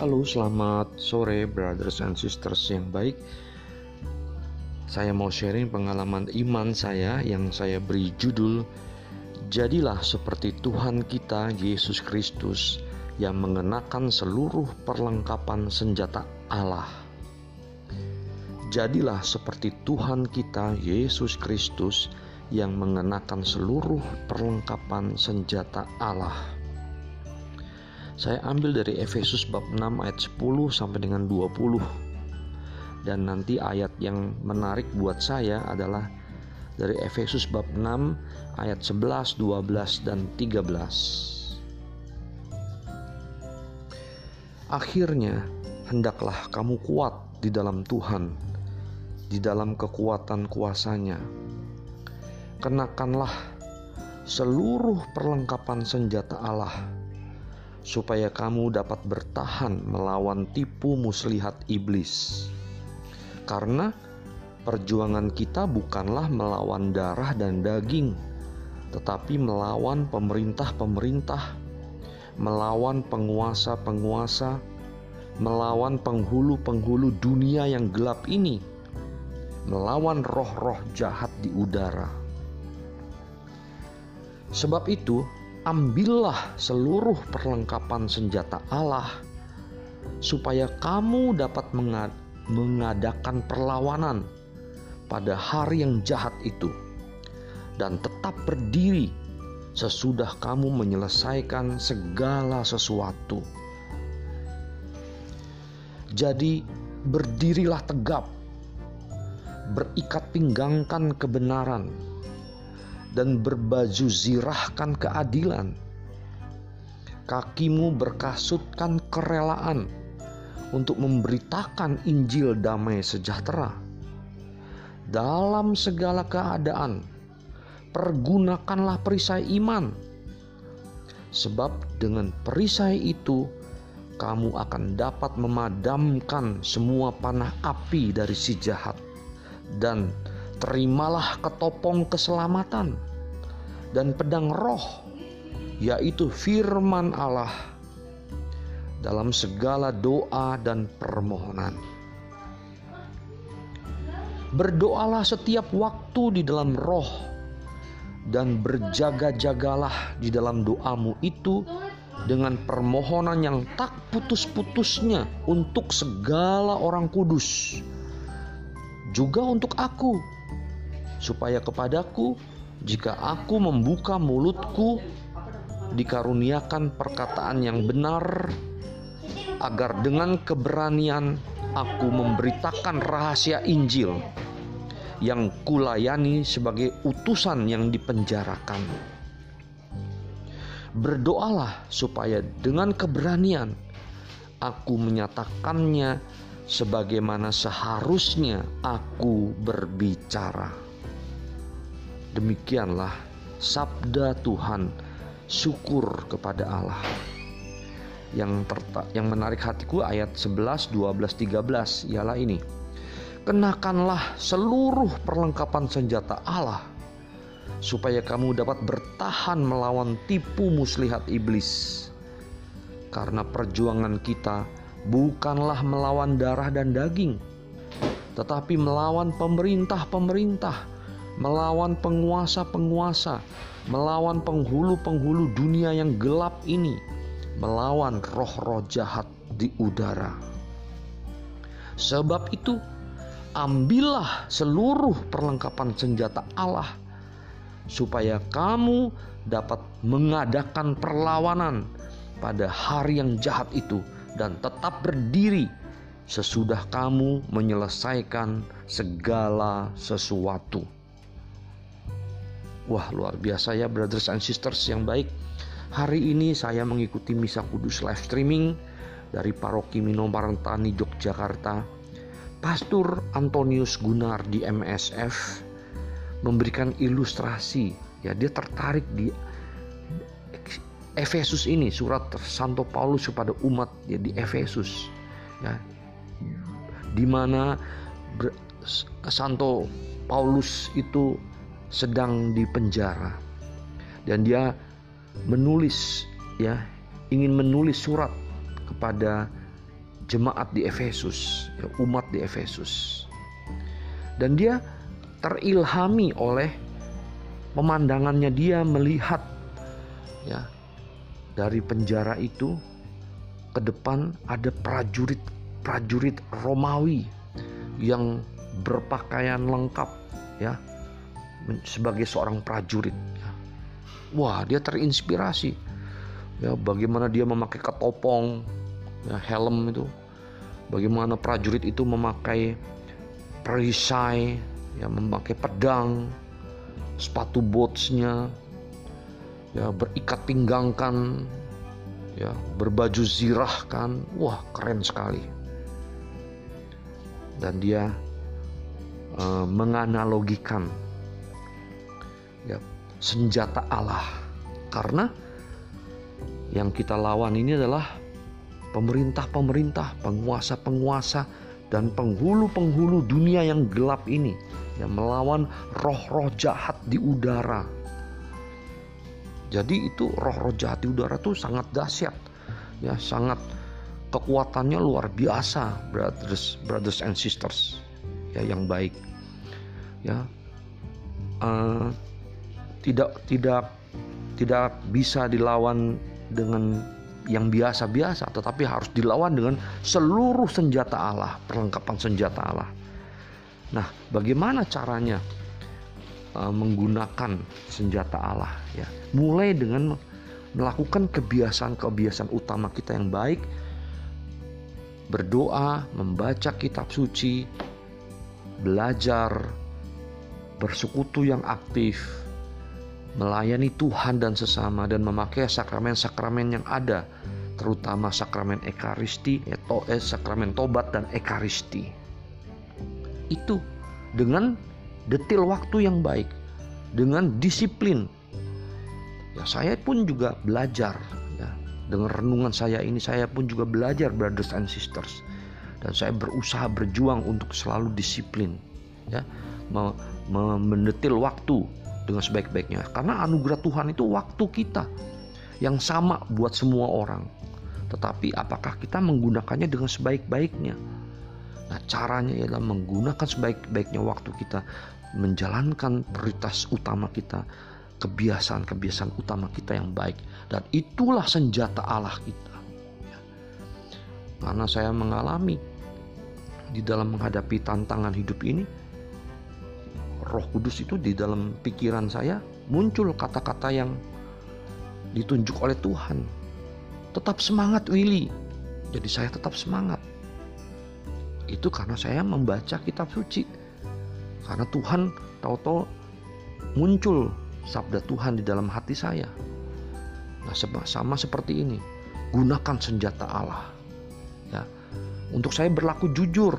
Halo, selamat sore brothers and sisters yang baik. Saya mau sharing pengalaman iman saya yang saya beri judul Jadilah seperti Tuhan kita Yesus Kristus yang mengenakan seluruh perlengkapan senjata Allah. Jadilah seperti Tuhan kita Yesus Kristus yang mengenakan seluruh perlengkapan senjata Allah. Saya ambil dari Efesus bab 6 ayat 10 sampai dengan 20 dan nanti ayat yang menarik buat saya adalah dari Efesus bab 6 ayat 11, 12 dan 13. Akhirnya hendaklah kamu kuat di dalam Tuhan, di dalam kekuatan kuasanya. Kenakanlah seluruh perlengkapan senjata Allah, supaya kamu dapat bertahan melawan tipu muslihat iblis karena perjuangan kita bukanlah melawan darah dan daging, tetapi melawan pemerintah-pemerintah, melawan penguasa-penguasa, melawan penghulu-penghulu dunia yang gelap ini, melawan roh-roh jahat di udara. Sebab itu, ambillah seluruh perlengkapan senjata Allah, supaya kamu dapat mengadakan perlawanan pada hari yang jahat itu. Dan tetap berdiri sesudah kamu menyelesaikan segala sesuatu. Jadi, berdirilah tegap, berikat pinggangkan kebenaran, dan berbaju zirahkan keadilan. Kakimu berkasutkan kerelaan untuk memberitakan Injil damai sejahtera. Dalam segala keadaan, pergunakanlah perisai iman, sebab dengan perisai itu kamu akan dapat memadamkan semua panah api dari si jahat, dan terimalah ketopong keselamatan dan pedang roh, yaitu firman Allah dalam segala doa dan permohonan. Berdoalah setiap waktu di dalam roh dan berjaga-jagalah di dalam doamu itu dengan permohonan yang tak putus-putusnya untuk segala orang kudus. Juga untuk aku, supaya kepadaku jika aku membuka mulutku dikaruniakan perkataan yang benar agar dengan keberanian aku memberitakan rahasia Injil yang kulayani sebagai utusan yang dipenjarakan. Berdoalah supaya dengan keberanian aku menyatakannya sebagaimana seharusnya aku berbicara. Demikianlah sabda Tuhan, syukur kepada Allah yang yang menarik hatiku ayat 11, 12, 13 ialah ini. Kenakanlah seluruh perlengkapan senjata Allah supaya kamu dapat bertahan melawan tipu muslihat iblis. Karena perjuangan kita bukanlah melawan darah dan daging, tetapi melawan pemerintah-pemerintah, melawan penguasa-penguasa, melawan penghulu-penghulu dunia yang gelap ini melawan roh-roh jahat di udara. Sebab itu, ambillah seluruh perlengkapan senjata Allah, supaya kamu dapat mengadakan perlawanan pada hari yang jahat itu dan tetap berdiri sesudah kamu menyelesaikan segala sesuatu. Wah, luar biasa ya, brothers and sisters yang baik. Hari ini saya mengikuti Misa Kudus live streaming dari Paroki Minomarantani Yogyakarta. Pastor Antonius Gunar di MSF memberikan ilustrasi ya dia tertarik di Efesus ini surat Santo Paulus kepada umat ya di Efesus ya. Di mana Santo Paulus itu sedang di penjara. Dan dia menulis ya ingin menulis surat kepada jemaat di Efesus, ya, umat di Efesus. Dan dia terilhami oleh pemandangannya. Dia melihat ya dari penjara itu ke depan ada prajurit-prajurit Romawi yang berpakaian lengkap ya sebagai seorang prajurit. Ya. Wah, dia terinspirasi. Ya, bagaimana dia memakai ketopong, ya, helm itu. Bagaimana prajurit itu memakai perisai, ya memakai pedang, sepatu bootsnya, ya berikat pinggang kan, ya berbaju zirah kan, wah keren sekali. Dan dia uh, menganalogikan ya senjata Allah karena yang kita lawan ini adalah pemerintah-pemerintah, penguasa-penguasa dan penghulu-penghulu dunia yang gelap ini yang melawan roh-roh jahat di udara. Jadi itu roh-roh jahat di udara itu sangat dahsyat. Ya, sangat kekuatannya luar biasa, brothers, brothers and sisters. Ya, yang baik. Ya. Uh, tidak tidak tidak bisa dilawan dengan yang biasa-biasa, tetapi harus dilawan dengan seluruh senjata Allah, perlengkapan senjata Allah. Nah, bagaimana caranya uh, menggunakan senjata Allah ya? Mulai dengan melakukan kebiasaan-kebiasaan utama kita yang baik, berdoa, membaca kitab suci, belajar, bersekutu yang aktif, melayani Tuhan dan sesama dan memakai sakramen-sakramen yang ada, terutama sakramen ekaristi, atau eh, sakramen tobat dan ekaristi itu dengan detil waktu yang baik, dengan disiplin. Ya, saya pun juga belajar ya. Dengan renungan saya ini saya pun juga belajar brothers and sisters. Dan saya berusaha berjuang untuk selalu disiplin ya, mendetil waktu dengan sebaik-baiknya. Karena anugerah Tuhan itu waktu kita yang sama buat semua orang. Tetapi apakah kita menggunakannya dengan sebaik-baiknya? Nah, caranya ialah menggunakan sebaik-baiknya waktu kita menjalankan prioritas utama kita, kebiasaan-kebiasaan utama kita yang baik dan itulah senjata Allah kita. Ya. Karena saya mengalami di dalam menghadapi tantangan hidup ini, Roh Kudus itu di dalam pikiran saya muncul kata-kata yang ditunjuk oleh Tuhan. Tetap semangat Willy. Jadi saya tetap semangat itu karena saya membaca kitab suci. Karena Tuhan tahu-tahu muncul sabda Tuhan di dalam hati saya. Nah, sama seperti ini. Gunakan senjata Allah. Ya. Untuk saya berlaku jujur,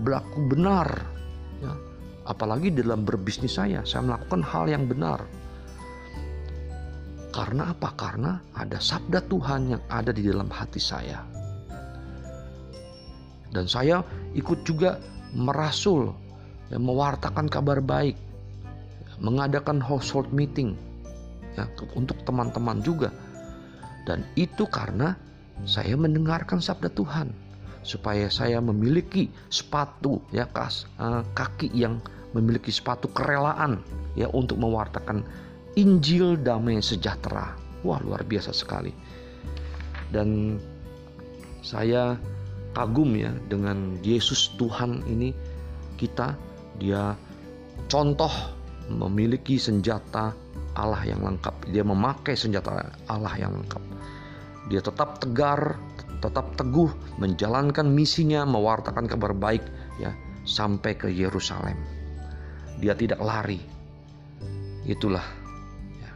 berlaku benar. Ya. Apalagi dalam berbisnis saya, saya melakukan hal yang benar. Karena apa? Karena ada sabda Tuhan yang ada di dalam hati saya. Dan saya ikut juga merasul, ya, mewartakan kabar baik, mengadakan household meeting ya, untuk teman-teman juga. Dan itu karena saya mendengarkan sabda Tuhan supaya saya memiliki sepatu ya kas uh, kaki yang memiliki sepatu kerelaan ya untuk mewartakan Injil damai sejahtera. Wah, luar biasa sekali. Dan saya kagum ya dengan Yesus Tuhan ini. Kita dia contoh memiliki senjata Allah yang lengkap. Dia memakai senjata Allah yang lengkap. Dia tetap tegar tetap teguh menjalankan misinya mewartakan kabar baik ya sampai ke Yerusalem. Dia tidak lari. Itulah ya.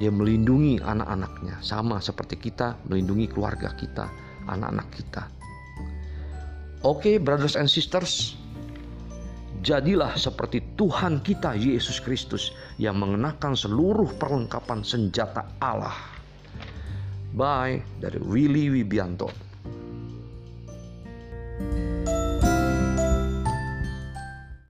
dia melindungi anak-anaknya. Sama seperti kita melindungi keluarga kita anak-anak kita Oke, okay, brothers and sisters, jadilah seperti Tuhan kita Yesus Kristus yang mengenakan seluruh perlengkapan senjata Allah. Bye dari Willy Wibianto.